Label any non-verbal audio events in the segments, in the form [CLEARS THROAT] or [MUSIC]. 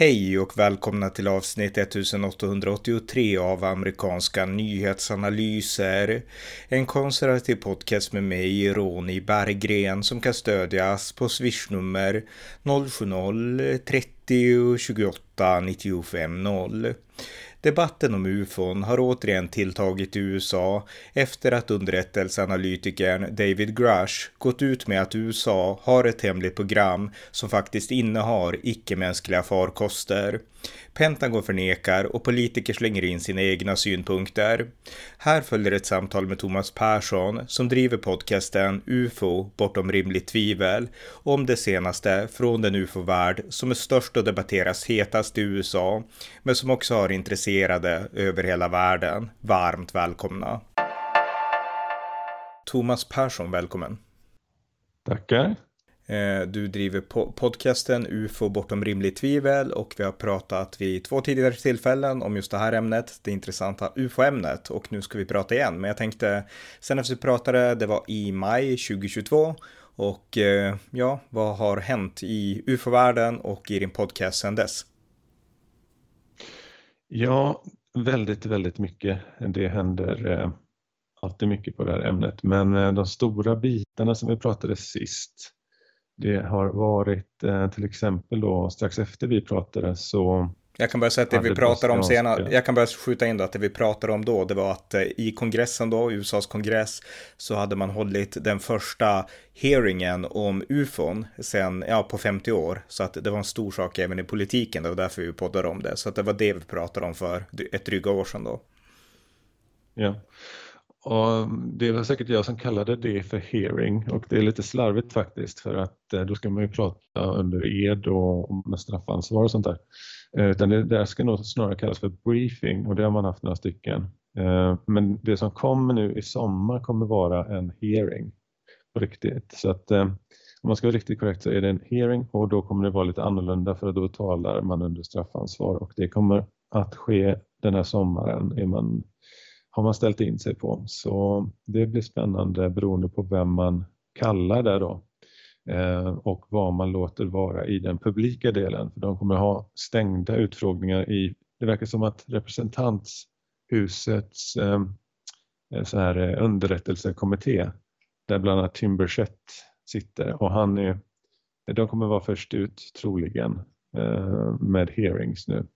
Hej och välkomna till avsnitt 1883 av amerikanska nyhetsanalyser. En konservativ podcast med mig, Ronny Berggren, som kan stödjas på swishnummer 070-30 28 95 0. Debatten om ufon har återigen tilltagit i USA efter att underrättelseanalytikern David Grush gått ut med att USA har ett hemligt program som faktiskt innehar icke-mänskliga farkoster. Pentagon förnekar och politiker slänger in sina egna synpunkter. Här följer ett samtal med Thomas Persson som driver podcasten UFO bortom rimligt tvivel om det senaste från den UFO-värld som är störst och debatteras hetast i USA, men som också har intresserat intresserade över hela världen. Varmt välkomna! Thomas Persson, välkommen! Tackar! Eh, du driver podcasten UFO bortom rimligt tvivel och vi har pratat vid två tidigare tillfällen om just det här ämnet, det intressanta UFO-ämnet och nu ska vi prata igen. Men jag tänkte, sen efter vi pratade, det var i maj 2022 och eh, ja, vad har hänt i UFO-världen och i din podcast sedan dess? Ja, väldigt, väldigt mycket. Det händer eh, alltid mycket på det här ämnet, men eh, de stora bitarna som vi pratade sist det har varit eh, till exempel då strax efter vi pratade så jag kan bara säga att det vi pratade om senare, jag kan bara skjuta in då att det vi pratade om då, det var att eh, i kongressen då, USAs kongress, så hade man hållit den första hearingen om ufon sen, ja, på 50 år. Så att det var en stor sak även i politiken, det var därför vi poddade om det. Så att det var det vi pratade om för ett dryga år sedan då. Ja, och det var säkert jag som kallade det för hearing och det är lite slarvigt faktiskt för att eh, då ska man ju prata under ed och med straffansvar och sånt där. Eh, utan det där ska nog snarare kallas för briefing och det har man haft några stycken. Eh, men det som kommer nu i sommar kommer vara en hearing på riktigt. Så att eh, om man ska vara riktigt korrekt så är det en hearing och då kommer det vara lite annorlunda för då talar man under straffansvar och det kommer att ske den här sommaren. Är man har man ställt in sig på. Så det blir spännande beroende på vem man kallar det då och vad man låter vara i den publika delen. För de kommer ha stängda utfrågningar i, det verkar som att representanthusets eh, så här eh, underrättelsekommitté där bland annat Tim Burchett sitter och han är, de kommer vara först ut troligen med hearings nu.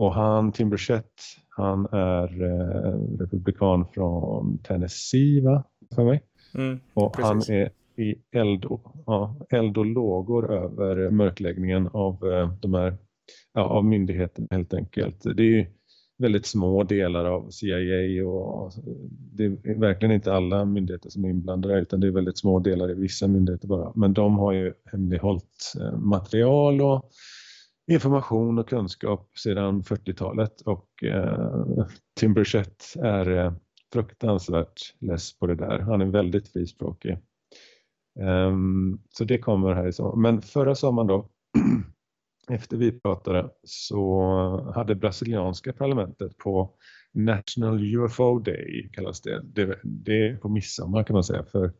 Och han, Tim Burchett, han är eh, republikan från Tennessee, va? För mig. Mm, och precis. han är i eld och, ja, eld och lågor över mörkläggningen av eh, de här ja, av myndigheten helt enkelt. Det är ju väldigt små delar av CIA och eh, det är verkligen inte alla myndigheter som är inblandade utan det är väldigt små delar i vissa myndigheter bara. Men de har ju hemlighållit eh, material och information och kunskap sedan 40-talet och eh, Tim Burchett är eh, fruktansvärt less på det där. Han är väldigt frispråkig. Um, så det kommer här i sommar. Men förra sommaren då, [CLEARS THROAT] efter vi pratade, så hade brasilianska parlamentet på National UFO Day kallas det. Det, det är på midsommar kan man säga för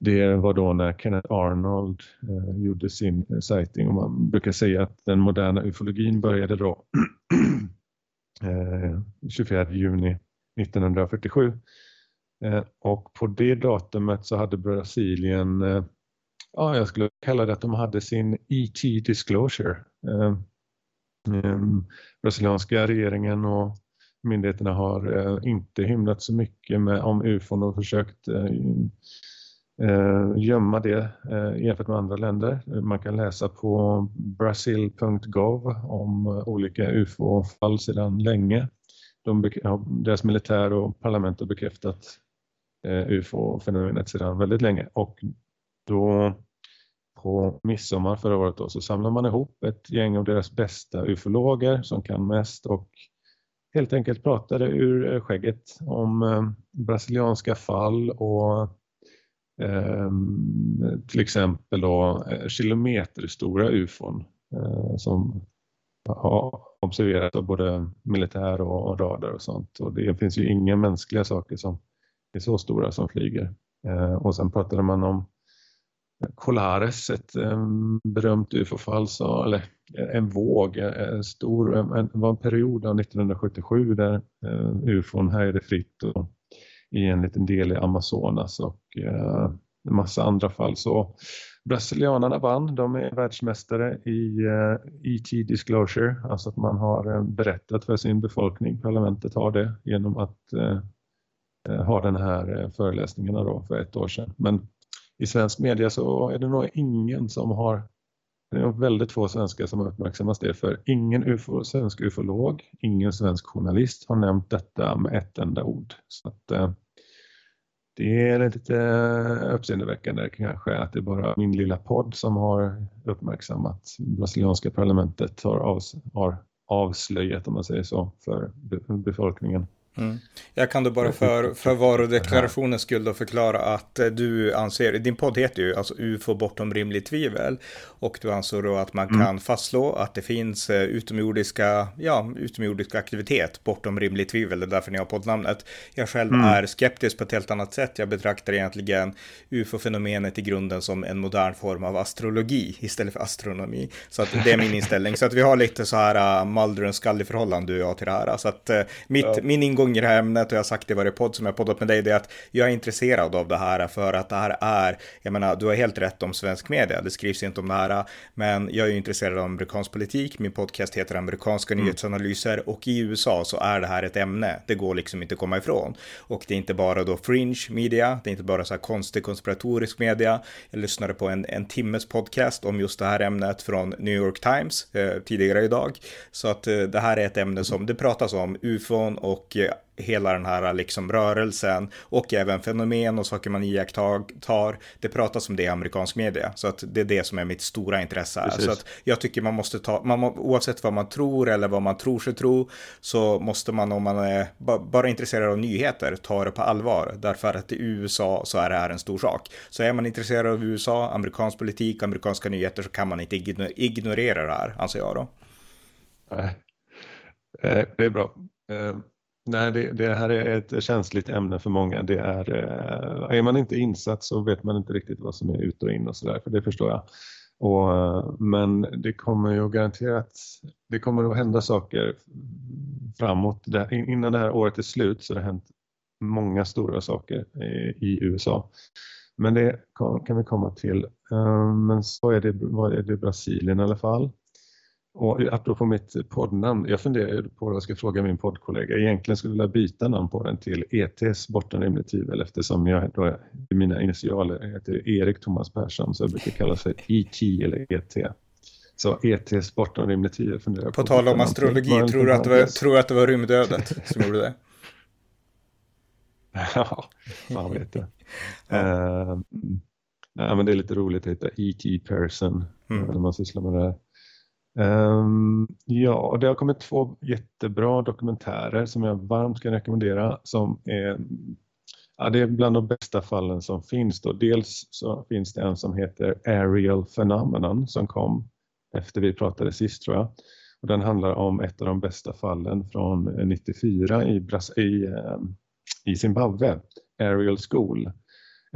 det var då när Kenneth Arnold eh, gjorde sin eh, sighting och man brukar säga att den moderna ufologin började då [CLEARS THROAT] eh, 24 juni 1947. Eh, och på det datumet så hade Brasilien, eh, ja jag skulle kalla det att de hade sin ET disclosure. Eh, ehm, brasilianska regeringen och myndigheterna har inte hymlat så mycket med, om ufon och försökt eh, gömma det eh, jämfört med andra länder. Man kan läsa på brasil.gov om olika UFO-fall sedan länge. De, deras militär och parlament har bekräftat eh, UFO-fenomenet sedan väldigt länge och då på midsommar förra året då, så samlar man ihop ett gäng av deras bästa ufologer som kan mest och helt enkelt pratade ur eh, skägget om eh, brasilianska fall och eh, till exempel då eh, kilometerstora ufon eh, som har observerats av både militär och radar och sånt. Och det finns ju inga mänskliga saker som är så stora som flyger. Eh, och sen pratade man om Colares, ett eh, berömt ufo-fall, eller eh, en våg, eh, en stor, en, var en period av 1977 där ufon härjade fritt och, i en liten del i Amazonas och en massa andra fall. Så brasilianarna vann, de är världsmästare i uh, ET disclosure, alltså att man har berättat för sin befolkning, parlamentet har det genom att Eh, ha den här eh, föreläsningarna då för ett år sedan. Men i svensk media så är det nog ingen som har det är nog väldigt få svenskar som har uppmärksammat det för ingen UFO, svensk ufolog, ingen svensk journalist har nämnt detta med ett enda ord. Så att, eh, det är lite uppseendeväckande kanske att det är bara min lilla podd som har uppmärksammat brasilianska parlamentet har, har avslöjat om man säger så för befolkningen. Mm. Jag kan då bara för, för varudeklarationens skull då förklara att eh, du anser, din podd heter ju alltså UFO bortom rimligt tvivel och du anser då att man mm. kan fastslå att det finns eh, utomjordiska, ja, utomjordisk aktivitet bortom rimligt tvivel, det är därför ni har poddnamnet. Jag själv mm. är skeptisk på ett helt annat sätt, jag betraktar egentligen UFO-fenomenet i grunden som en modern form av astrologi istället för astronomi. Så att det är min inställning, så att vi har lite så här uh, Mulder och Scully förhållande du och jag till det här. Så att uh, mitt, ja. min ingång ingång i det här ämnet och jag har sagt det i varje podd som jag poddat med dig, det är att jag är intresserad av det här för att det här är, jag menar, du har helt rätt om svensk media, det skrivs inte om det här, men jag är ju intresserad av amerikansk politik, min podcast heter amerikanska mm. nyhetsanalyser och i USA så är det här ett ämne, det går liksom inte att komma ifrån. Och det är inte bara då fringe media, det är inte bara så här konstig konspiratorisk media. Jag lyssnade på en, en timmes podcast om just det här ämnet från New York Times eh, tidigare idag. Så att eh, det här är ett ämne som det pratas om, ufon och eh, hela den här liksom rörelsen och även fenomen och saker man iakttar. Det pratas om det i amerikansk media, så att det är det som är mitt stora intresse här. Så att jag tycker man måste ta, man må, oavsett vad man tror eller vad man tror sig tro, så måste man om man är bara intresserad av nyheter ta det på allvar. Därför att i USA så är det här en stor sak. Så är man intresserad av USA, amerikansk politik, amerikanska nyheter så kan man inte ignorera det här, anser jag då. Nej, eh, det är bra. Nej, det, det, här är ett känsligt ämne för många. Det är, eh, är man inte insatt så vet man inte riktigt vad som är ut och in och sådär, för det förstår jag. Och, eh, men det kommer ju garanterat, det kommer att hända saker framåt. Där, innan det här året är slut så har det hänt många stora saker i, i USA. Men det kan vi komma till. Eh, men så är det, vad är det i Brasilien i alla fall. Och apropå mitt poddnamn, jag funderar på vad jag ska fråga min poddkollega. Egentligen skulle jag vilja byta namn på den till ETs bortom rimligt tvivel eftersom jag då, mina initialer heter Erik Thomas Persson så jag brukar kalla sig ET eller ET. Så ETs bortom rimligt tvivel funderar på. På tal om astrologi, tror du, att det var, tror att det var rymdödet som gjorde det? [LAUGHS] ja, man vet det. [LAUGHS] ja. Uh, nej, men det är lite roligt att heta E.T. Person mm. när man sysslar med det här. Um, ja, det har kommit två jättebra dokumentärer som jag varmt kan rekommendera som är, ja, det är bland de bästa fallen som finns. Då. Dels så finns det en som heter Aerial Phenomenon som kom efter vi pratade sist tror jag. Och den handlar om ett av de bästa fallen från 94 i, Bras i, ehm, i Zimbabwe, Aerial School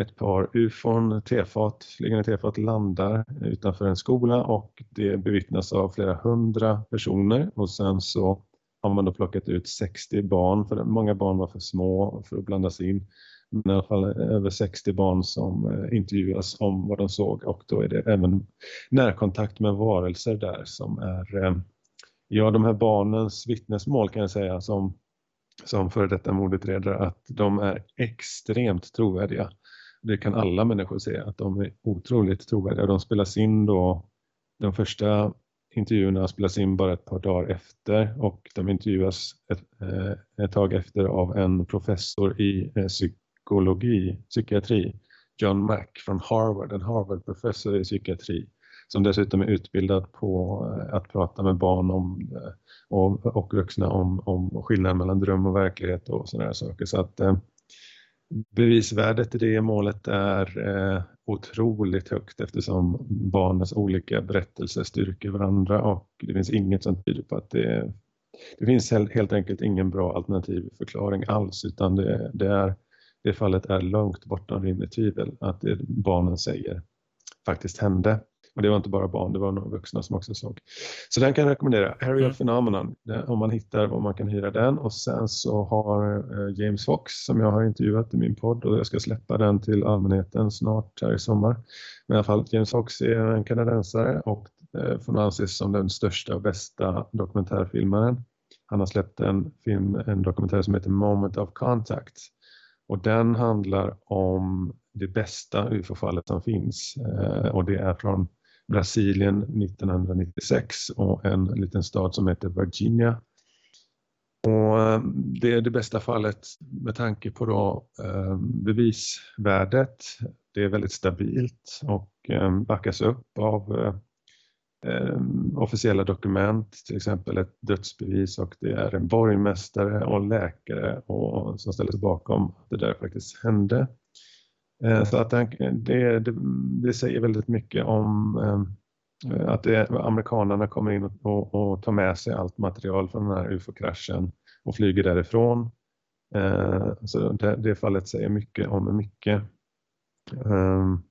ett par ufon, tefat, flygande tefat landar utanför en skola och det bevittnas av flera hundra personer. Och sen så har man då plockat ut 60 barn, för många barn var för små för att blandas in. Men i alla fall över 60 barn som eh, intervjuas om vad de såg. Och då är det även närkontakt med varelser där som är, eh, ja de här barnens vittnesmål kan jag säga som, som före detta mordutredare att de är extremt trovärdiga det kan alla människor se att de är otroligt trovärdiga. De spelas in då, de första intervjuerna spelas in bara ett par dagar efter och de intervjuas ett, eh, ett tag efter av en professor i eh, psykologi, psykiatri, John Mack från Harvard, en Harvard-professor i psykiatri som dessutom är utbildad på eh, att prata med barn om, eh, och, och vuxna om, om skillnaden mellan dröm och verklighet och sådana saker. Så att eh, bevisvärdet i det målet är eh, otroligt högt eftersom barnens olika berättelser styrker varandra och det finns inget som tyder på att det, det finns helt enkelt ingen bra alternativ förklaring alls utan det, det, är, det fallet är långt bortom rimligt tvivel att det barnen säger faktiskt hände. Och det var inte bara barn, det var några vuxna som också såg. Så den kan jag rekommendera. Area mm. Phenomenon, om man hittar om man kan hyra den. Och sen så har eh, James Fox som jag har intervjuat i min podd och jag ska släppa den till allmänheten snart här i sommar. Men i alla fall, James Fox är en kanadensare och eh, får anses som den största och bästa dokumentärfilmaren. Han har släppt en film, en dokumentär som heter Moment of Contact. Och den handlar om det bästa UFO-fallet som finns. Eh, och det är från Brasilien 1996 och en liten stad som heter Virginia. Och eh, det är det bästa fallet med tanke på då eh, bevisvärdet. Det är väldigt stabilt och eh, backas upp av officiella dokument, till exempel ett dödsbevis och det är en borgmästare och läkare och, som ställer sig bakom att det där faktiskt hände. Eh, så att det, det, det säger väldigt mycket om eh, att det, amerikanerna kommer in och, och, tar med sig allt material från den här ufo-kraschen och flyger därifrån. Eh, så det, det fallet säger mycket om mycket. Så mm.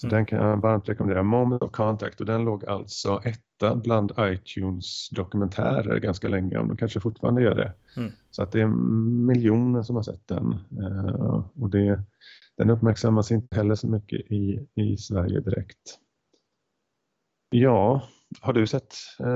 den kan jag varmt rekommendera. Moment of Contact och den låg alltså etta bland iTunes dokumentärer ganska länge och de kanske fortfarande gör det. Mm. Så att det är miljoner som har sett den. Och det, den uppmärksammas inte heller så mycket i, i Sverige direkt. Ja, har du sett, eh,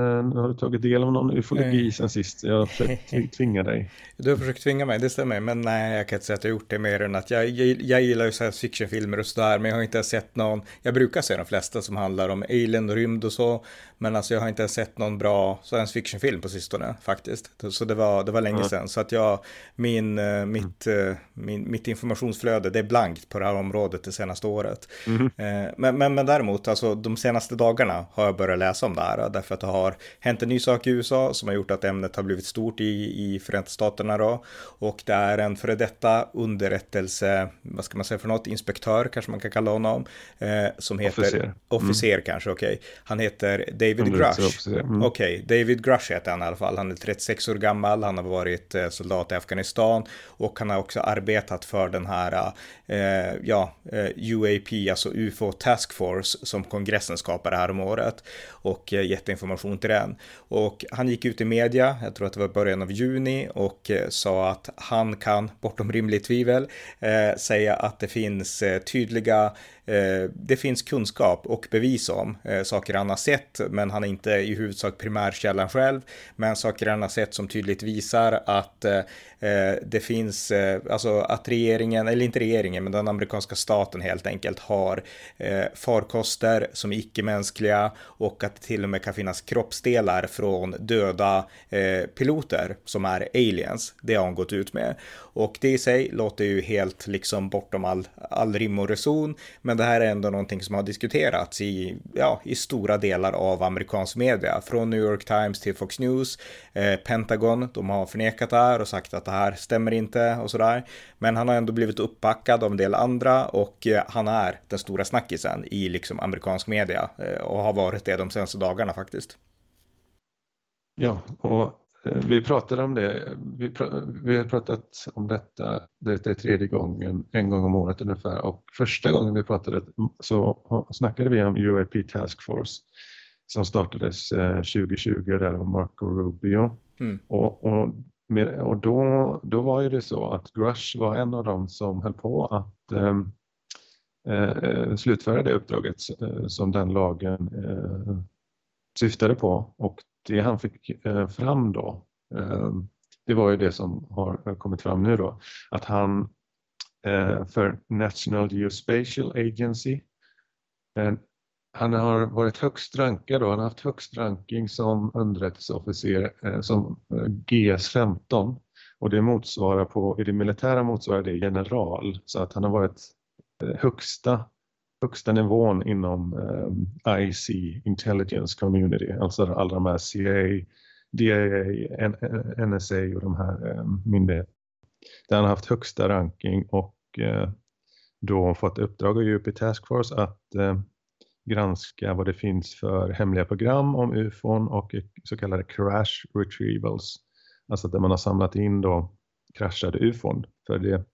har du tagit del av någon ufologi nej. sen sist? Jag har försökt [LAUGHS] tvinga dig. Du har försökt tvinga mig, det stämmer. Men nej, jag kan inte säga att jag gjort det mer än att jag, jag, jag gillar ju science fiction-filmer och sådär. Men jag har inte sett någon, jag brukar se de flesta som handlar om alien och rymd och så. Men alltså jag har inte sett någon bra science fiction-film på sistone faktiskt. Så det var, det var länge mm. sedan. Så att jag, min, eh, mitt, mm. min, mitt informationsflöde, det är blankt på det här området det senaste året. Mm. Men, men, men däremot, alltså de senaste dagarna har jag börjat läsa om det här. Därför att det har hänt en ny sak i USA som har gjort att ämnet har blivit stort i, i Förenta Staterna då. Och det är en före detta underrättelse, vad ska man säga för något, inspektör kanske man kan kalla honom. Eh, som heter officer, officer mm. kanske, okej. Okay. Han heter David Grush. Mm. Okej, okay. David Grush heter han i alla fall. Han är 36 år gammal, han har varit eh, soldat i Afghanistan och han har också arbetat för den här, eh, ja, eh, UAP, alltså UFO Task Force som kongressen skapade här om året. Och eh, gett information till den. Och han gick ut i media, jag tror att det var början av juni, och eh, sa att han kan, bortom rimligt tvivel, eh, säga att det finns eh, tydliga Eh, det finns kunskap och bevis om eh, saker han har sett, men han är inte i huvudsak primärkällan själv, men saker han har sett som tydligt visar att eh, det finns, alltså att regeringen, eller inte regeringen, men den amerikanska staten helt enkelt har farkoster som är icke-mänskliga och att det till och med kan finnas kroppsdelar från döda piloter som är aliens. Det har hon gått ut med. Och det i sig låter ju helt liksom bortom all, all rim och reson, men det här är ändå någonting som har diskuterats i, ja, i stora delar av amerikansk media, från New York Times till Fox News, eh, Pentagon, de har förnekat det här och sagt att det här stämmer inte och sådär. Men han har ändå blivit uppbackad av en del andra och eh, han är den stora snackisen i liksom amerikansk media eh, och har varit det de senaste dagarna faktiskt. Ja, och vi pratade om det, vi, pr vi har pratat om detta, det är tredje gången, en gång om året ungefär och första gången vi pratade så snackade vi om UAP Task Force som startades 2020 eh, där av Marco Rubio. Mm. Och, och, och då, då var ju det så att Grush var en av dem som höll på att ehm, eh, eh, slutföra det uppdraget eh, som den lagen eh, syftade på och det han fick eh, fram då, eh, det var ju det som har kommit fram nu då, att han eh, för National Geospatial Agency han har varit högst rankad och han har haft högst ranking som underrättelseofficer som GS-15 och det motsvarar på, i det militära motsvarar det general. Så att han har varit högsta högsta nivån inom eh, IC, Intelligence Community, alltså alla de här CIA, DIA, NSA eh, och de här eh, myndigheterna. Där han har haft högsta ranking och eh, då fått uppdrag av UP Task Force att eh, granska vad det finns för hemliga program om UFON och så kallade crash retrievals. Alltså där man har samlat in då kraschade UFON. För det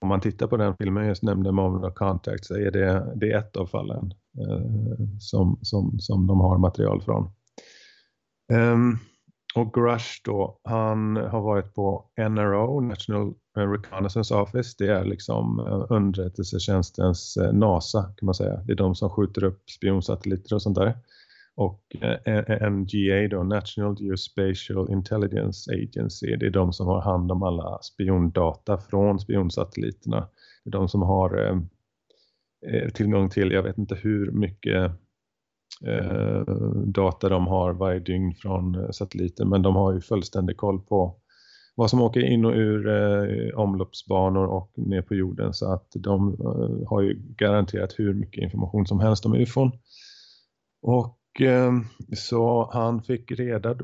om man tittar på den filmen jag just nämnde, Moment of Contact, så är det, det är ett av fallen eh, som, som, som de har material från. Um, och Grush då, han har varit på NRO, National Reconnaissance Office. Det är liksom eh, underrättelsetjänstens eh, NASA kan man säga. Det är de som skjuter upp spionsatelliter och sånt där. Och eh, eh, NGA då, National Geospatial Intelligence Agency, det är de som har hand om alla spiondata från spionsatelliterna. Det är de som har eh, tillgång till, jag vet inte hur mycket eh, data de har varje dygn från satelliter, men de har ju fullständig koll på vad som åker in och ur eh, omloppsbanor och ner på jorden så att de eh, har ju garanterat hur mycket information som helst om UFOn. Och Ehm, så han fick reda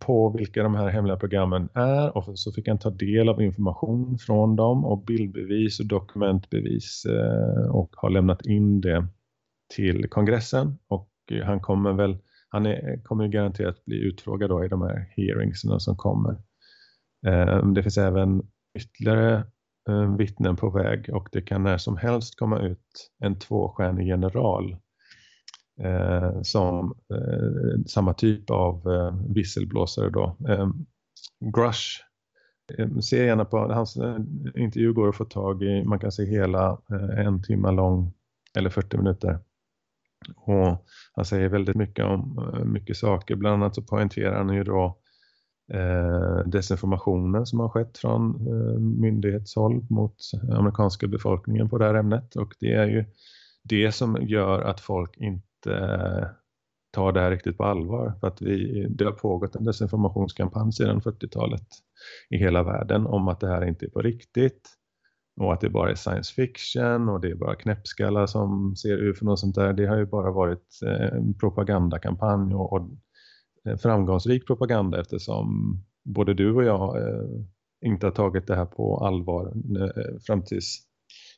på vilka de här hemliga programmen är och så fick han ta del av information från dem och bildbevis och dokumentbevis eh, och har lämnat in det till kongressen och eh, han kommer väl han är, kommer garanterat bli utfrågad då i de här hearingsen som kommer. Ehm, det finns även ytterligare eh, vittnen på väg och det kan när som helst komma ut en tvåstjärnig general eh, som eh, samma typ av eh, visselblåsare då. Eh, Grush Se gärna på hans intervju går att få tag i, man kan se hela en timme lång eller 40 minuter. Och han säger väldigt mycket om mycket saker. Bland annat så poängterar han ju då eh, desinformationen som har skett från eh, myndighetshåll mot amerikanska befolkningen på det här ämnet. Och det är ju det som gör att folk inte Eh, ta det här riktigt på allvar. För att vi, det har pågått en desinformationskampanj sedan 40-talet i hela världen om att det här inte är på riktigt och att det bara är science fiction och det är bara knäppskallar som ser ufon och sånt där. Det har ju bara varit eh, en propagandakampanj och, och eh, framgångsrik propaganda eftersom både du och jag eh, inte har tagit det här på allvar fram tills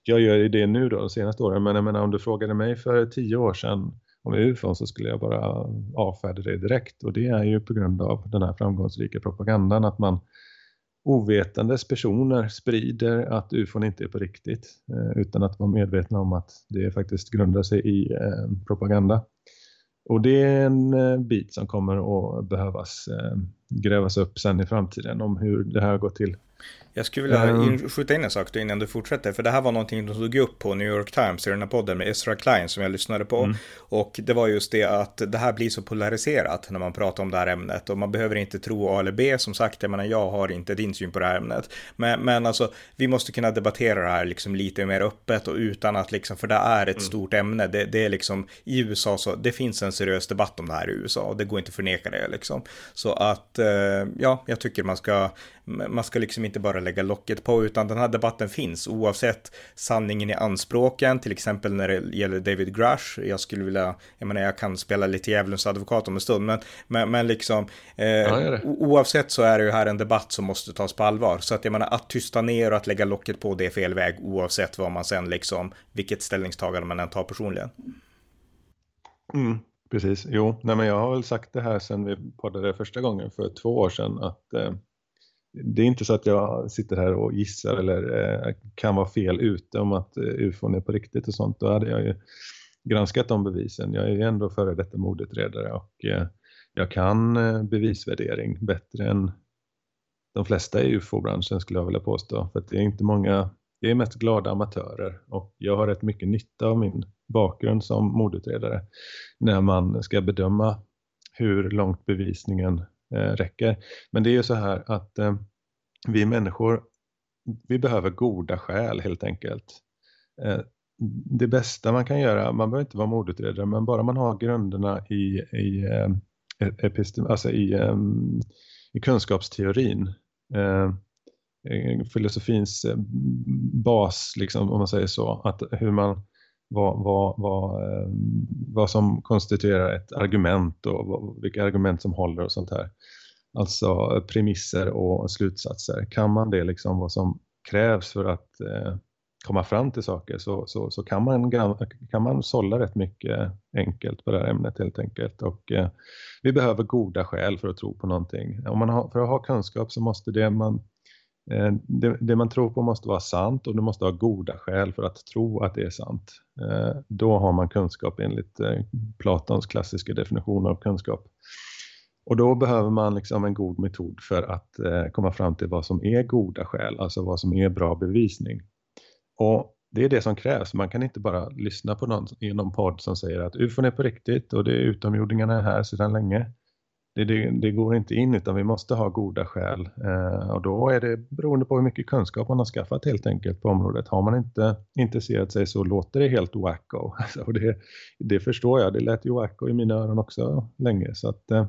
jag gör det nu då de senaste åren. Men jag menar om du frågade mig för tio år sedan om ufon så skulle jag bara avfärda det direkt. Och det är ju på grund av den här framgångsrika propagandan att man ovetandes personer sprider att ufon inte är på riktigt eh, utan att vara medvetna om att det faktiskt grundar sig i eh, propaganda. Och det är en eh, bit som kommer att behövas grävas upp sen i framtiden om hur det här går till. Jag skulle vilja mm. skjuta in en sak innan du fortsätter. För det här var någonting de tog upp på New York Times i den här podden med Ezra Klein som jag lyssnade på. Mm. Och det var just det att det här blir så polariserat när man pratar om det här ämnet. Och man behöver inte tro A eller B. Som sagt, jag menar jag har inte din syn på det här ämnet. Men, men alltså, vi måste kunna debattera det här liksom lite mer öppet och utan att liksom, för det är ett mm. stort ämne. Det, det, är liksom i USA så, det finns en seriös debatt om det här i USA och det går inte att förneka det liksom. Så att, eh, ja, jag tycker man ska, man ska liksom inte bara lägga locket på, utan den här debatten finns oavsett sanningen i anspråken, till exempel när det gäller David Grush. Jag skulle vilja, jag menar, jag kan spela lite djävulens advokat om en stund, men, men, men liksom, eh, ja, oavsett så är det ju här en debatt som måste tas på allvar. Så att jag menar, att tysta ner och att lägga locket på det är fel väg, oavsett vad man sen liksom, vilket ställningstagande man än tar personligen. Mm, precis, jo, nej men jag har väl sagt det här sedan vi poddade första gången för två år sedan att eh, det är inte så att jag sitter här och gissar eller eh, kan vara fel ute om att eh, ufon är på riktigt och sånt. Då hade jag ju granskat de bevisen. Jag är ju ändå före detta mordutredare och eh, jag kan eh, bevisvärdering bättre än de flesta i ufo-branschen skulle jag vilja påstå. För det är inte många, det är mest glada amatörer och jag har rätt mycket nytta av min bakgrund som mordutredare när man ska bedöma hur långt bevisningen Eh, räcker. Men det är ju så här att eh, vi människor, vi behöver goda skäl helt enkelt. Eh, det bästa man kan göra, man behöver inte vara mordutredare, men bara man har grunderna i, i, eh, e-, epistem, alltså i, ehm, i kunskapsteorin, eh, filosofins bas, liksom, om man säger så, att hur man vad, vad, vad, ehm, vad som konstituerar ett argument och vad, vilka argument som håller och sånt här. Alltså premisser och slutsatser. Kan man det liksom vad som krävs för att eh, komma fram till saker så, så, så kan, man, kan man sålla rätt mycket enkelt på det här ämnet helt enkelt. Och eh, vi behöver goda skäl för att tro på någonting. Om man har, för att ha kunskap så måste det man Eh, det, det, man tror på måste vara sant och du måste ha goda skäl för att tro att det är sant. Eh, då har man kunskap enligt eh, Platons klassiska definition av kunskap. Och då behöver man liksom en god metod för att komma fram till vad som är goda skäl, alltså vad som är bra bevisning. Och det är det som krävs. Man kan inte bara lyssna på någon i någon podd som säger att ufon är på riktigt och det är utomjordingarna är här sedan länge det, det, det, går inte in utan vi måste ha goda skäl eh, och då är det beroende på hur mycket kunskap man har skaffat helt enkelt på området. Har man inte intresserat sig så låter det helt wacko. [LAUGHS] Alltså, det, det förstår jag, det lät ju wacko i mina öron också länge så att eh,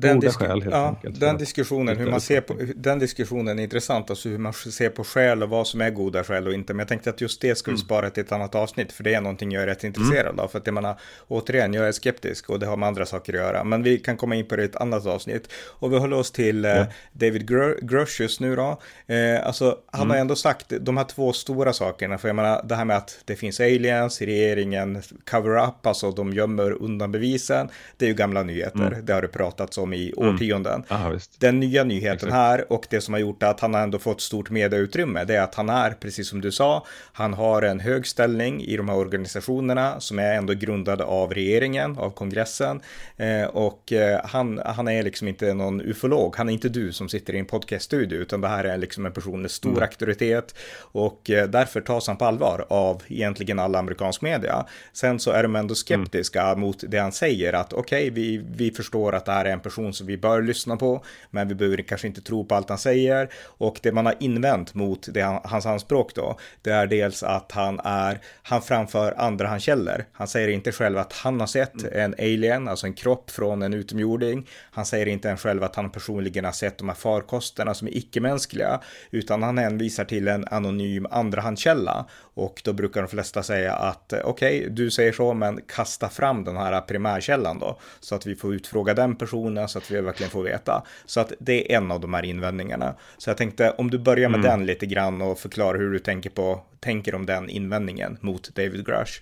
den, disk skäl, ja, enkelt, den diskussionen, hur man ser på, den diskussionen är intressant, alltså hur man ser på skäl och vad som är goda skäl och inte. Men jag tänkte att just det skulle mm. spara till ett annat avsnitt, för det är någonting jag är rätt intresserad mm. av. För att jag menar, återigen, jag är skeptisk och det har med andra saker att göra. Men vi kan komma in på det i ett annat avsnitt. Och vi håller oss till eh, ja. David Grush just nu då. Eh, alltså, han mm. har ändå sagt de här två stora sakerna, för jag menar, det här med att det finns aliens, regeringen cover-up, alltså de gömmer undan bevisen, det är ju gamla nyheter, mm. det har det pratats om om i mm. årtionden. Mm. Aha, Den nya nyheten Exakt. här och det som har gjort att han har ändå fått stort medieutrymme, det är att han är, precis som du sa, han har en hög ställning i de här organisationerna som är ändå grundade av regeringen, av kongressen. Eh, och eh, han, han är liksom inte någon ufolog, han är inte du som sitter i en podcaststudio, utan det här är liksom en person med stor mm. auktoritet och eh, därför tas han på allvar av egentligen alla amerikansk media. Sen så är de ändå skeptiska mm. mot det han säger, att okej, okay, vi, vi förstår att det här är en person person som vi bör lyssna på, men vi behöver kanske inte tro på allt han säger. Och det man har invänt mot det, hans anspråk då, det är dels att han är, han framför andrahandskällor. Han säger inte själv att han har sett mm. en alien, alltså en kropp från en utomjording. Han säger inte ens själv att han personligen har sett de här farkosterna som är icke-mänskliga, utan han hänvisar till en anonym andrahandskälla. Och då brukar de flesta säga att okej, okay, du säger så, men kasta fram den här primärkällan då, så att vi får utfråga den personen så att vi verkligen får veta. Så att det är en av de här invändningarna. Så jag tänkte om du börjar med mm. den lite grann och förklarar hur du tänker, på, tänker om den invändningen mot David Grush.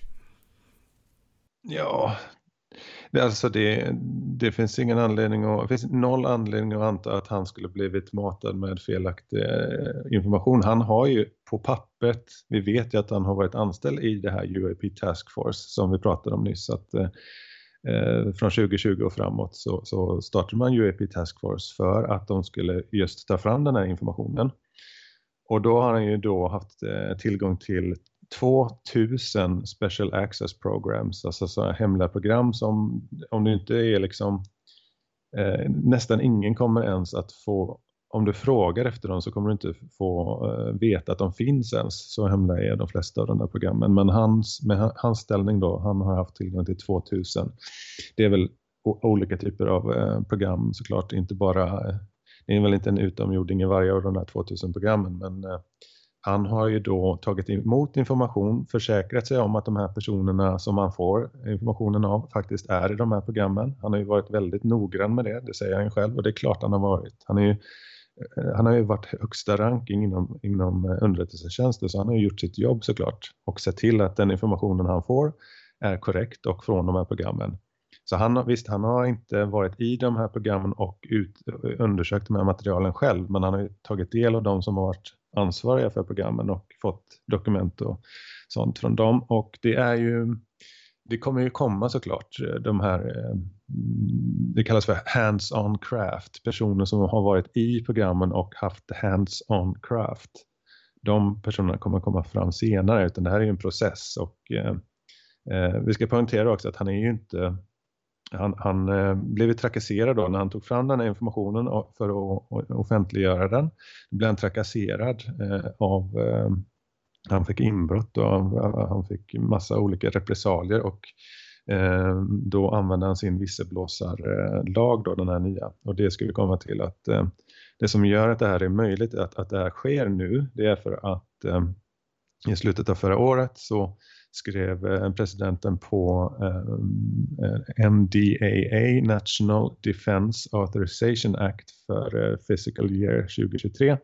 Ja, det, alltså det, det finns ingen anledning att, det finns noll anledning att anta att han skulle blivit matad med felaktig eh, information. Han har ju på pappret, vi vet ju att han har varit anställd i det här UAP Task Force som vi pratade om nyss. Att, eh, Eh, från 2020 och framåt så, så startade man UAP Task Force för att de skulle just ta fram den här informationen. Och då har han ju då haft eh, tillgång till 2000 Special Access Programs, alltså så hemliga program som om du inte är liksom eh, nästan ingen kommer ens att få om du frågar efter dem så kommer du inte få eh, veta att de finns ens. Så hemliga är de flesta av de där programmen. Men hans, med hans ställning då, han har haft tillgång till 2000. Det är väl olika typer av eh, program såklart, inte bara, eh, det är väl inte en utomjording i varje av de där 2000 programmen, men han har ju då tagit emot information, försäkrat sig om att de här personerna som han får informationen av faktiskt är i de här programmen. Han har ju varit väldigt noggrann med det, det säger han ju själv och det är klart han har varit. Han är ju Eh, han har ju varit högsta ranking inom, inom eh, underrättelsetjänster så han har ju gjort sitt jobb såklart och sett till att den informationen han får är korrekt och från de här programmen. Så han, visst, han har inte varit i de här programmen och ut, eh, undersökt de här materialen själv men han har tagit del av de som har varit ansvariga för programmen och fått dokument och sånt från dem och det är ju det kommer ju komma såklart de här, det kallas för hands-on craft, personer som har varit i programmen och haft hands-on craft. De personerna kommer komma fram senare utan det här är ju en process och eh, eh vi ska poängtera också att han är ju inte han, han eh, blev trakasserad då när han tog fram den här informationen för att offentliggöra den. Då blev han trakasserad eh, av eh, han fick inbrott och han fick massa olika repressalier och Eh, då använde han sin visselblåsarlag då, den här nya. Och det ska vi komma till att eh, det som gör att det här är möjligt, att, att det här sker nu, det är för att eh, i slutet av förra året så skrev eh, presidenten på eh, eh NDAA, National Defense Authorization Act för eh, Physical Year 2023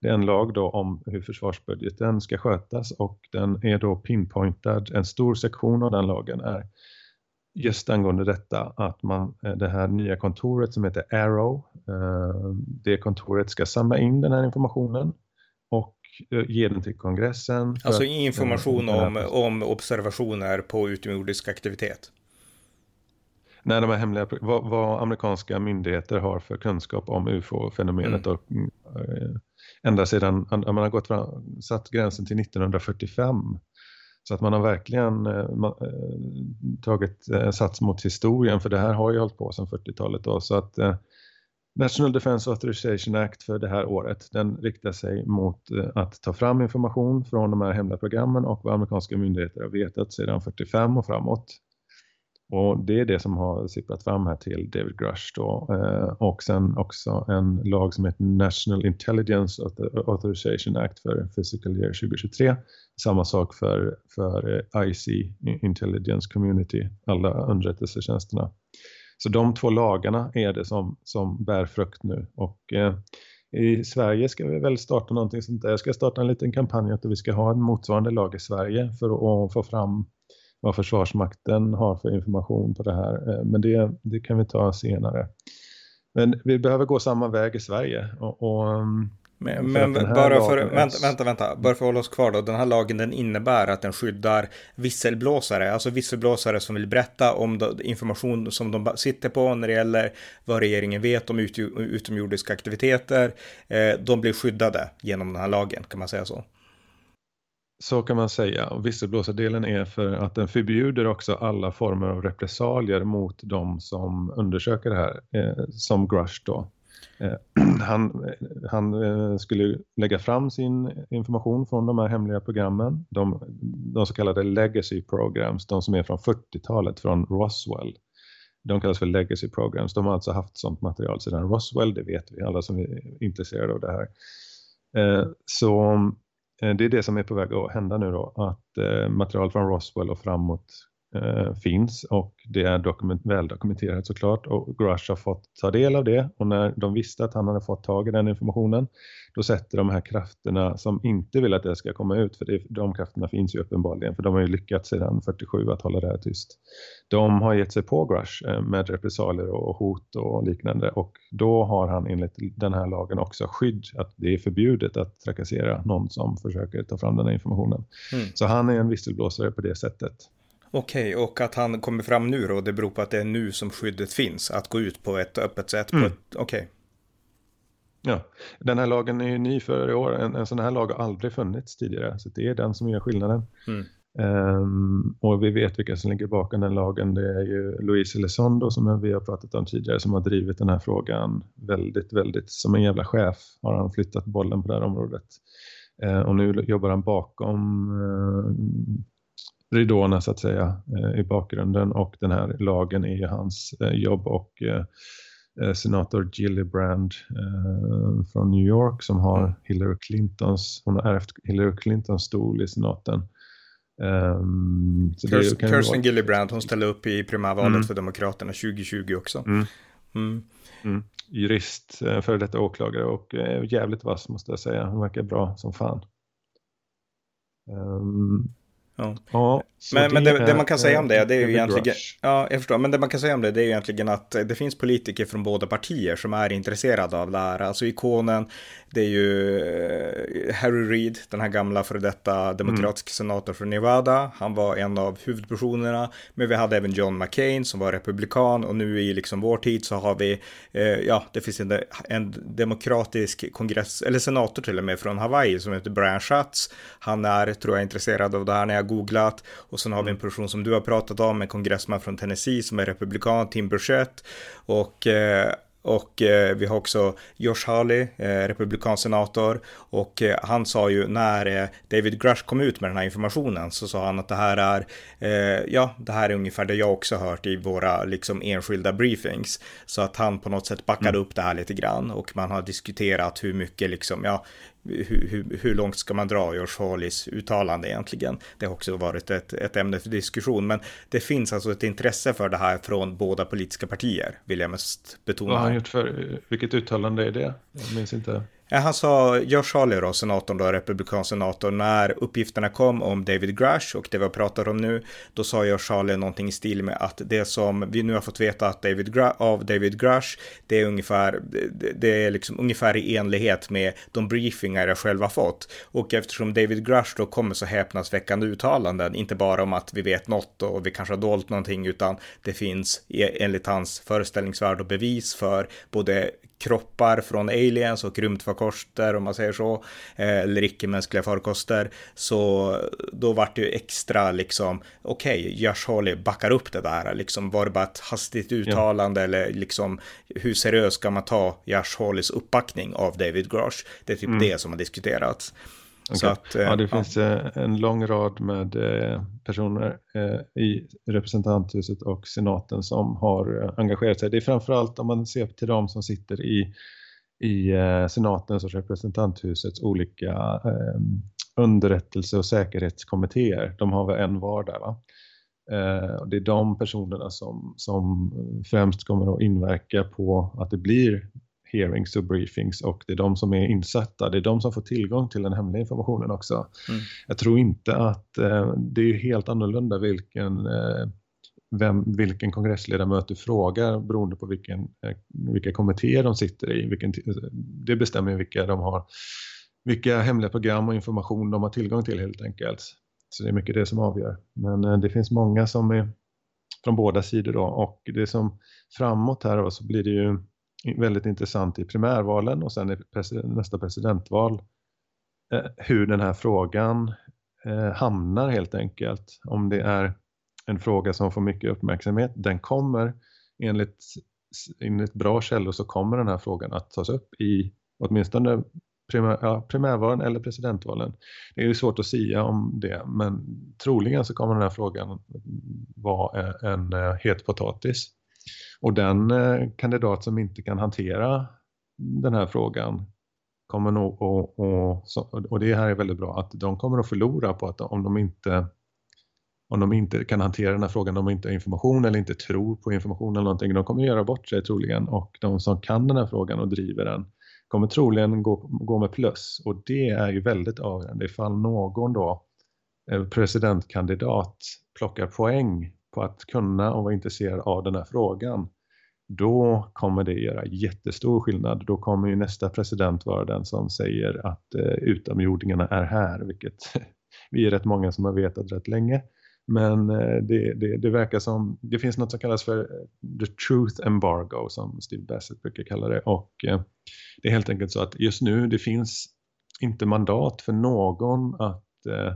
det är en lag då om hur försvarsbudgeten ska skötas och den är då pinpointad. En stor sektion av den lagen är just angående detta att man, det här nya kontoret som heter Arrow, det kontoret ska samla in den här informationen och ge den till kongressen. Alltså information om, om observationer på utomjordisk aktivitet? Nej, de här hemliga, vad, vad, amerikanska myndigheter har för kunskap om ufo-fenomenet mm. och äh, ända sedan man har gått fram, satt gränsen till 1945 så att man har verkligen eh, man, eh, tagit eh, sats mot historien för det här har ju hållit på sedan 40-talet då. Så att eh, National Defense Authorization Act för det här året den riktar sig mot eh, att ta fram information från de här hemliga programmen och vad amerikanska myndigheter har vetat sedan 45 och framåt och det är det som har sipprat fram här till David Grush då. Eh, och sen också en lag som heter National Intelligence Authorization Act för Physical Year 2023. Samma sak för, för eh, IC, Intelligence Community, alla underrättelsetjänsterna. Så de två lagarna är det som, som bär frukt nu. Och eh, i Sverige ska vi väl starta någonting sånt där. Jag ska starta en liten kampanj att vi ska ha en motsvarande lag i Sverige för att få fram vad Försvarsmakten har för information på det här. Eh, men det, det kan vi ta senare. Men vi behöver gå samma väg i Sverige. Och, och mm, men, men bara för, vänta, vänta, vänta, bara för att hålla oss kvar då. Den här lagen den innebär att den skyddar visselblåsare, alltså visselblåsare som vill berätta om information som de sitter på när det gäller vad regeringen vet om utomjordiska aktiviteter. Eh, de blir skyddade genom den här lagen, kan man säga så? Så kan man säga. Och visselblåsardelen är för att den förbjuder också alla former av repressalier mot de som undersöker det här, eh, som Grush då. Eh, [CLEARS THROAT] han, han eh, skulle lägga fram sin information från de här hemliga programmen, de, de så kallade legacy programs, de som är från 40-talet från Roswell. De kallas för legacy programs. De har alltså haft sånt material sedan Roswell, det vet vi alla som är intresserade av det här. Eh, så Eh, det är det som är på väg att hända nu då, att eh, material från Roswell och framåt eh, finns och det är dokument, väldokumenterat såklart och Grush har fått ta del av det och när de visste att han hade fått tag i den informationen då sätter de här krafterna som inte vill att det ska komma ut för det, de krafterna finns ju uppenbarligen för de har ju lyckats sedan 47 att hålla det här tyst. De har gett sig på Grush eh, med repressalier och hot och liknande och då har han enligt den här lagen också skydd att det är förbjudet att trakassera någon som försöker ta fram den här informationen. Mm. Så han är en visselblåsare på det sättet. Okej, okay, och att han kommer fram nu då, det beror på att det är nu som skyddet finns, att gå ut på ett öppet sätt. Mm. Okej. Okay. Ja, den här lagen är ju ny för i år. En, en sån här lag har aldrig funnits tidigare, så det är den som gör skillnaden. Mm. Um, och vi vet vilka som ligger bakom den lagen. Det är ju Luis Elizondo som vi har pratat om tidigare som har drivit den här frågan väldigt, väldigt som en jävla chef har han flyttat bollen på det här området. Uh, och nu jobbar han bakom uh, ridåerna så att säga uh, i bakgrunden och den här lagen är ju hans jobb och Eh, senator Gillibrand eh, från New York som har mm. Hillary Clintons, hon har ärvt Hillary Clintons stol i senaten. Um, Kirsten, Kirsten Gillibrand, hon ställde upp i primärvalet mm. för Demokraterna 2020 också. Mm. Mm. Mm. Jurist, eh, före detta åklagare och jävligt vass måste jag säga. Hon verkar bra som fan. Um, Ja. ja men, men det, det, man kan säga om det, det är ju egentligen... Ja, jag förstår. Men det man kan säga om det, det är ju egentligen att det finns politiker från båda partier som är intresserade av det här. Alltså ikonen, det är ju eh, Harry Reid, den här gamla före detta demokratiska mm. senator från Nevada. Han var en av huvudpersonerna. Men vi hade även John McCain som var republikan och nu i liksom vår tid så har vi, eh, ja, det finns en, en demokratisk kongress, eller senator till och med från Hawaii som heter Brian Schatz. Han är, tror jag, intresserad av det här när jag googlat. Och sen har vi en person som du har pratat om, en kongressman från Tennessee som är republikan, Tim Burchett. Och eh, och eh, vi har också Josh Hawley, eh, republikansk senator. Och eh, han sa ju när eh, David Grush kom ut med den här informationen så sa han att det här är, ja, det här är ungefär det jag också hört i våra liksom enskilda briefings. Så att han på något sätt backade mm. upp det här lite grann och man har diskuterat hur mycket liksom, ja, hur, hur, hur, långt ska man dra George Hawleys uttalande egentligen? Det har också varit ett, ett ämne för diskussion, men det finns alltså ett intresse för det här från båda politiska partier, vill jag mest betona. Vad har han gjort för, vilket uttalande är det? Jag minns inte. Han sa, Josh Hawley då, senatorn då, republikansk senator, när uppgifterna kom om David Grush och det vi har pratat om nu, då sa Josh Hawley någonting i stil med att det som vi nu har fått veta att David Gr av David Grush, det är ungefär, det, det är liksom ungefär i enlighet med de briefingar jag själv har fått. Och eftersom David Grush då kommer så häpnadsväckande uttalanden, inte bara om att vi vet något och vi kanske har dolt någonting, utan det finns e-, enligt hans föreställningsvärld och bevis för både kroppar från aliens och rymdfarkoster om man säger så, eh, eller icke-mänskliga farkoster, så då vart det ju extra liksom, okej, okay, Josh Hawley backar upp det där, liksom var det bara ett hastigt uttalande ja. eller liksom hur seriöst ska man ta Josh Hawleys uppbackning av David Grosh? Det är typ mm. det som har diskuterats. Okay. Att, ja, det ja. finns eh, en lång rad med eh, personer eh, i representanthuset och senaten som har engagerat sig. Det är framförallt om man ser till de som sitter i, i senatens och representanthusets olika underrättelse- och säkerhetskommittéer. De har väl en var där va? Det är de personerna som, som främst kommer att inverka på att det blir hearings och briefings och det är de som är insatta, det är de som får tillgång till den hemliga informationen också. Mm. Jag tror inte att eh, det är helt annorlunda vilken, eh, vem, vilken kongressledamot du frågar beroende på vilken, eh, vilka kommittéer de sitter i. Vilken, det bestämmer vilka de har, vilka hemliga program och information de har tillgång till helt enkelt. Så det är mycket det som avgör. Men eh, det finns många som är från båda sidor då och det som framåt här då så blir det ju väldigt intressant i primärvalen och sen i president, nästa presidentval eh, hur den här frågan eh, hamnar helt enkelt. Om det är en fråga som får mycket uppmärksamhet, den kommer enligt, enligt bra källor så kommer den här frågan att tas upp i åtminstone primär, ja, primärvalen eller presidentvalen. Det är ju svårt att säga om det men troligen så kommer den här frågan vara eh, en, en het potatis. Och den eh, kandidat som inte kan hantera den här frågan kommer nog och, och, och det här är väldigt bra att de kommer att förlora på att om de inte om de inte kan hantera den här frågan, om de inte har information eller inte tror på information eller någonting, de kommer göra bort sig troligen och de som kan den här frågan och driver den kommer troligen gå, gå med plus. Och det är ju väldigt avgörande. Ifall någon då eh, presidentkandidat plockar poäng på att kunna och vara intresserad av den här frågan, då kommer det göra jättestor skillnad. Då kommer ju nästa president vara den som säger att eh, utomjordingarna är här, vilket [LAUGHS] vi är rätt många som har vetat rätt länge. Men eh, det, det, det, verkar som, det finns något som kallas för eh, the truth embargo som Steve Bassett brukar kalla det och eh, det är helt enkelt så att just nu det finns inte mandat för någon att eh,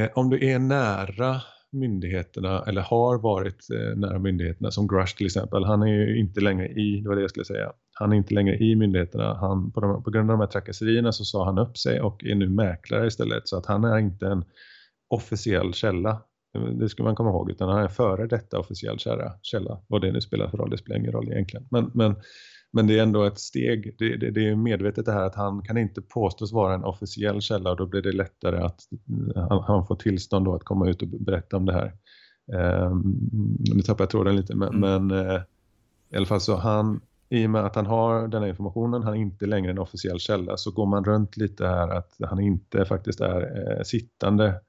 eh om du är nära myndigheterna eller har varit eh, nära myndigheterna som Grush till exempel. Han är ju inte längre i, det var det jag skulle säga, han är inte längre i myndigheterna. Han, på, de, på grund av de här trakasserierna så sa han upp sig och är nu mäklare istället så att han är inte en officiell källa. Det ska man komma ihåg utan han är före detta officiell källa. källa. Vad det nu spelar för roll, det spelar ingen roll egentligen. Men, men men det är ändå ett steg. Det, det, det, är medvetet det här att han kan inte påstås vara en officiell källa och då blir det lättare att han, han får tillstånd då att komma ut och berätta om det här. Um, nu tappar jag tråden lite men, mm. men uh, i alla fall så han i och med att han har den här informationen, han är inte längre en officiell källa så går man runt lite här att han inte faktiskt är eh, sittande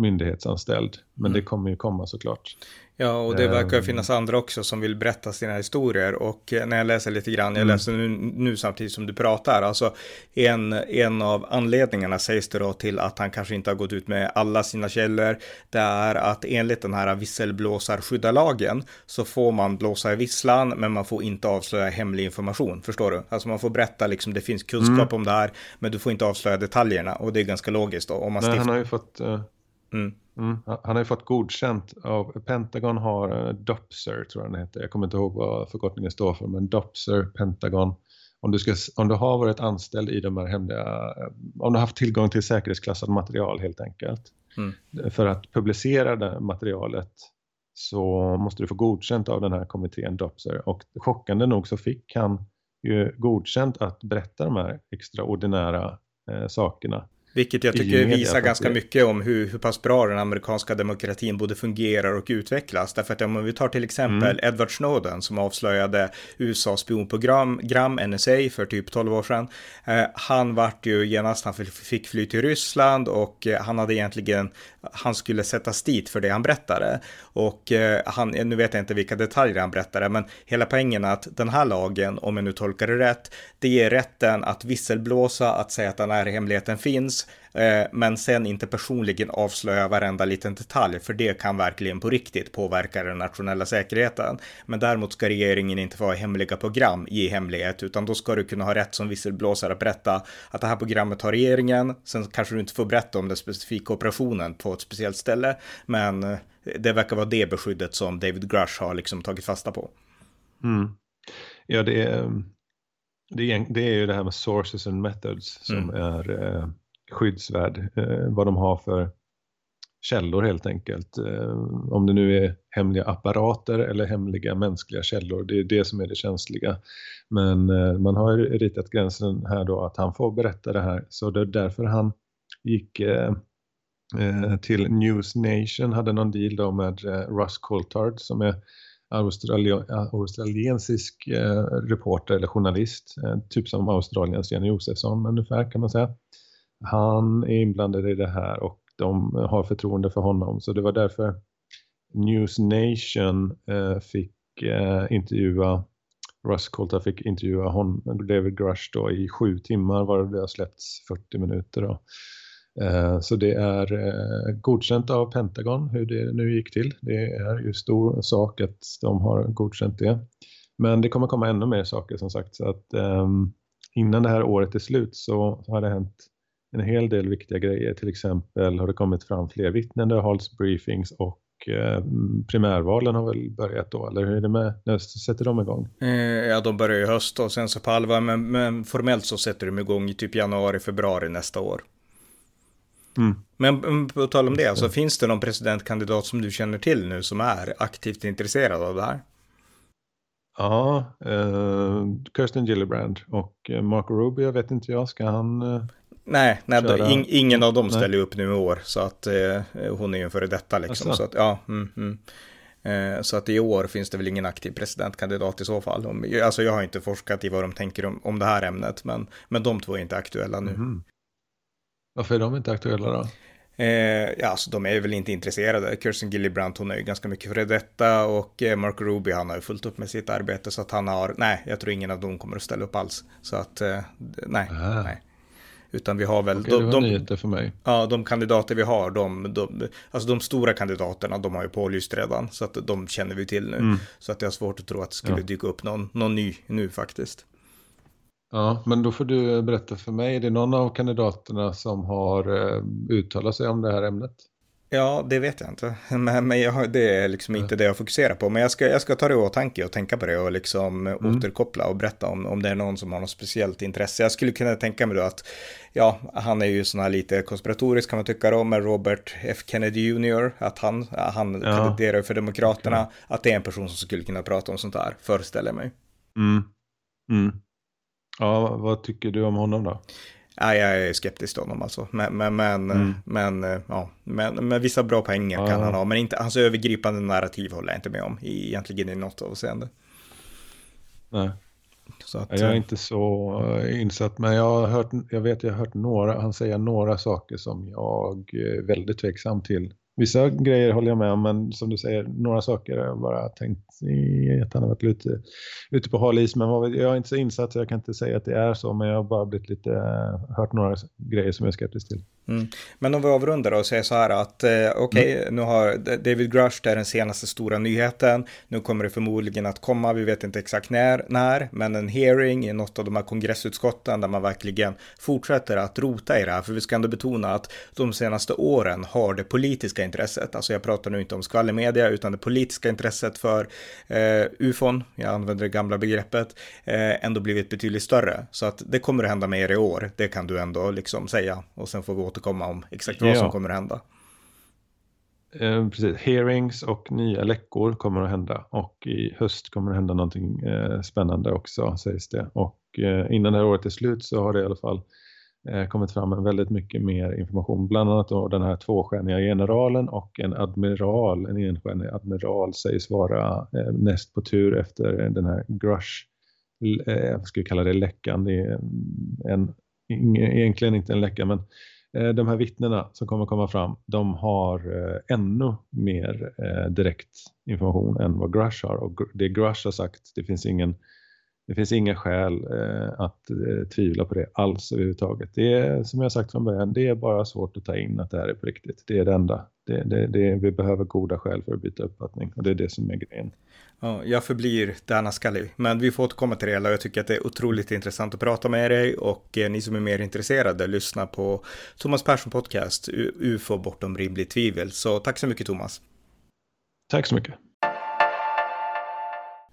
myndighetsanställd. Men mm. det kommer ju komma såklart. Ja, och det verkar um, finnas andra också som vill berätta sina historier. Och eh, när jag läser lite grann, jag mm. läser nu, nu, samtidigt som du pratar, alltså en, en av anledningarna sägs det då till att han kanske inte har gått ut med alla sina källor, det är att enligt den här visselblåsarskyddarlagen så får man blåsa i visslan, men man får inte avslöja hemlig information, förstår du? Alltså man får berätta liksom, det finns kunskap mm. om det här, men du får inte avslöja detaljerna, och det är ganska logiskt då. Om man Nej, han har ju fått... Uh Mm. Mm. Han har ju fått godkänt av Pentagon har uh, Dopser tror jag den heter. Jag kommer inte ihåg vad förkortningen står för men Dopser, Pentagon. Om du, ska, om du har varit anställd i de här hemliga, uh, om du har haft tillgång till säkerhetsklassat material helt enkelt. Mm. För att publicera det materialet så måste du få godkänt av den här kommittén Dopser och chockande nog så fick han ju godkänt att berätta de här extraordinära eh, sakerna Vilket jag tycker visar ganska mycket om hur, hur pass bra den amerikanska demokratin både fungerar och utvecklas. Därför att om vi tar till exempel mm. Edward Snowden som avslöjade USAs spionprogram, gram, NSA, för typ 12 år sedan. Eh, han vart ju genast, han fick fly till Ryssland och eh, han hade egentligen, han skulle sättas dit för det han berättade. Och eh, han, nu vet jag inte vilka detaljer han berättade, men hela poängen är att den här lagen, om jag nu tolkar det rätt, det ger rätten att visselblåsa, att säga att den här hemligheten finns, Eh, men sen inte personligen avslöja varenda liten detalj, för det kan verkligen på riktigt påverka den nationella säkerheten. Men däremot ska regeringen inte få ha hemliga program i hemlighet, utan då ska du kunna ha rätt som visselblåsare att berätta att det här programmet har regeringen, sen kanske du inte får berätta om den specifika operationen på ett speciellt ställe, men eh, det verkar vara det beskyddet som David Grush har liksom tagit fasta på. Mm. Ja, det är, det är, det är ju det här med sources and methods som mm. är eh, skyddsvärd. Eh, vad de har för källor helt enkelt. Eh, om det nu är hemliga apparater eller hemliga mänskliga källor, det är det som är det känsliga. Men eh, man har ritat gränsen här då att han får berätta det här, så det är därför han gick eh, eh, till News Nation, hade någon deal då med eh, Russ Coulthard som är australiensisk reporter eller journalist, typ som Australiens Jenny Josefsson ungefär kan man säga han är inblandad i det här och de har förtroende för honom. Så det var därför News Nation eh, fick eh, intervjua Russ Colta fick intervjua hon, David Grush då i sju timmar varav det har släppts 40 minuter. Då. Eh, så det är godkänt av Pentagon hur det nu gick till. Det är ju stor sak att de har godkänt det. Men det kommer komma ännu mer saker som sagt. Så att, um, innan det här året är slut så har det hänt en hel del viktiga grejer. Till exempel har det kommit fram fler vittnen, det har hållits briefings och eh, primärvalen har väl börjat då, eller hur är det med, när sätter de igång? Eh, ja, de börjar i höst och sen så på allvar, men, men formellt så sätter de igång i typ januari, februari nästa år. Mm. Men på tal om det, alltså, finns det någon presidentkandidat som du känner till nu som är aktivt intresserad av det här? Ja, eh, Kirsten Gillibrand och eh, Marco Rubio, vet inte jag, ska han eh, Nej, nej in, ingen av dem ställer upp nu i år. Så att eh, hon är ju en före detta liksom. Så att, ja, mm, mm. Eh, så att i år finns det väl ingen aktiv presidentkandidat i så fall. Om, alltså jag har inte forskat i vad de tänker om, om det här ämnet, men, men de två är inte aktuella nu. Mm. Varför är de inte aktuella då? Eh, ja, alltså de är väl inte intresserade. Kirsten Gillibrand, hon är ju ganska mycket före detta och eh, Mark Ruby, han har ju fullt upp med sitt arbete så att han har, nej, jag tror ingen av dem kommer att ställa upp alls. Så att, eh, nej, ah. nej. Utan vi har väl... Okej, de, det var nyheter för mig. Ja, de kandidater vi har, de, de, alltså de stora kandidaterna, de har ju pålyst redan. Så att de känner vi till nu. Mm. Så att det är svårt att tro att det skulle ja. dyka upp någon, någon ny nu faktiskt. Ja, men då får du berätta för mig, är det någon av kandidaterna som har eh, uttalat sig om det här ämnet? Ja, det vet jag inte. Men, men jag, det är liksom inte det jag fokuserar på. Men jag ska, jag ska ta det i åtanke och tänka på det och liksom mm. återkoppla och berätta om, om det är någon som har något speciellt intresse. Jag skulle kunna tänka mig då att, ja, han är ju sån här lite konspiratorisk kan man tycka då, med Robert F. Kennedy Jr. Att han, han ja. kandiderar för Demokraterna. Okay. Att det är en person som skulle kunna prata om sånt här, föreställer jag mig. Mm. Mm. Ja, vad tycker du om honom då? Ja, jag är skeptisk till honom alltså. Men, men, men, mm. men, ja, men, men vissa bra poänger ja. kan han ha. Men inte, hans övergripande narrativ håller jag inte med om. Egentligen i något avseende. Nej. Att, jag är eh, inte så eh, insatt, men jag, har hört, jag vet jag har hört några, han säger några saker som jag är väldigt tveksam till. Vissa grejer håller jag med om, men som du säger, några saker har jag bara tänkt att han har varit ute, ute på hal is. Men jag är inte så insatt så jag kan inte säga att det är så, men jag har bara blivit lite, hört några grejer som jag är skeptisk till. Mm. Men om vi avrundar och säger så här att eh, okej, okay, mm. nu har David Grush, det är den senaste stora nyheten. Nu kommer det förmodligen att komma, vi vet inte exakt när, när, men en hearing i något av de här kongressutskotten där man verkligen fortsätter att rota i det här. För vi ska ändå betona att de senaste åren har det politiska intresset, alltså jag pratar nu inte om skvallermedia, utan det politiska intresset för eh, ufon, jag använder det gamla begreppet, eh, ändå blivit betydligt större. Så att det kommer att hända mer i år, det kan du ändå liksom säga. Och sen får vi återkomma om exakt vad ja. som kommer att hända. Eh, precis, hearings och nya läckor kommer att hända och i höst kommer det hända någonting eh, spännande också sägs det. Och eh, innan det här året är slut så har det i alla fall Eh, kommit fram med väldigt mycket mer information. Bland annat då den här tvåstjärniga generalen och en admiral, en enstjärnig admiral sägs vara eh, näst på tur efter den här Grush, eh, jag skulle kalla det läckan. Det är mm, en, egentligen inte en läcka men Eh, de här vittnena som kommer komma fram, de har eh, ännu mer eh, direkt information än vad Grush har. Och det Grush har sagt, det finns ingen det finns inga skäl att tvivla på det alls överhuvudtaget. Det är som jag sagt från början, det är bara svårt att ta in att det här är på riktigt. Det är det enda. Det, det, det, vi behöver goda skäl för att byta uppfattning och det är det som är grejen. Ja, jag förblir Dana Scully, men vi får återkomma till det hela. Jag tycker att det är otroligt intressant att prata med dig och eh, ni som är mer intresserade, lyssna på Thomas Persson Podcast, UFO bortom rimligt tvivel. Så tack så mycket Thomas. Tack så mycket.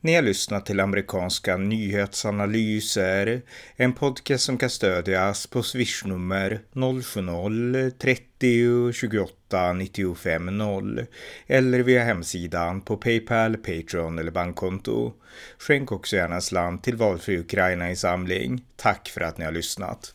Ni har lyssnat till amerikanska nyhetsanalyser, en podcast som kan stödjas på swishnummer 070-30 28 95 0 eller via hemsidan på Paypal, Patreon eller bankkonto. Skänk också gärna en slant till valfri Ukraina-insamling. Tack för att ni har lyssnat.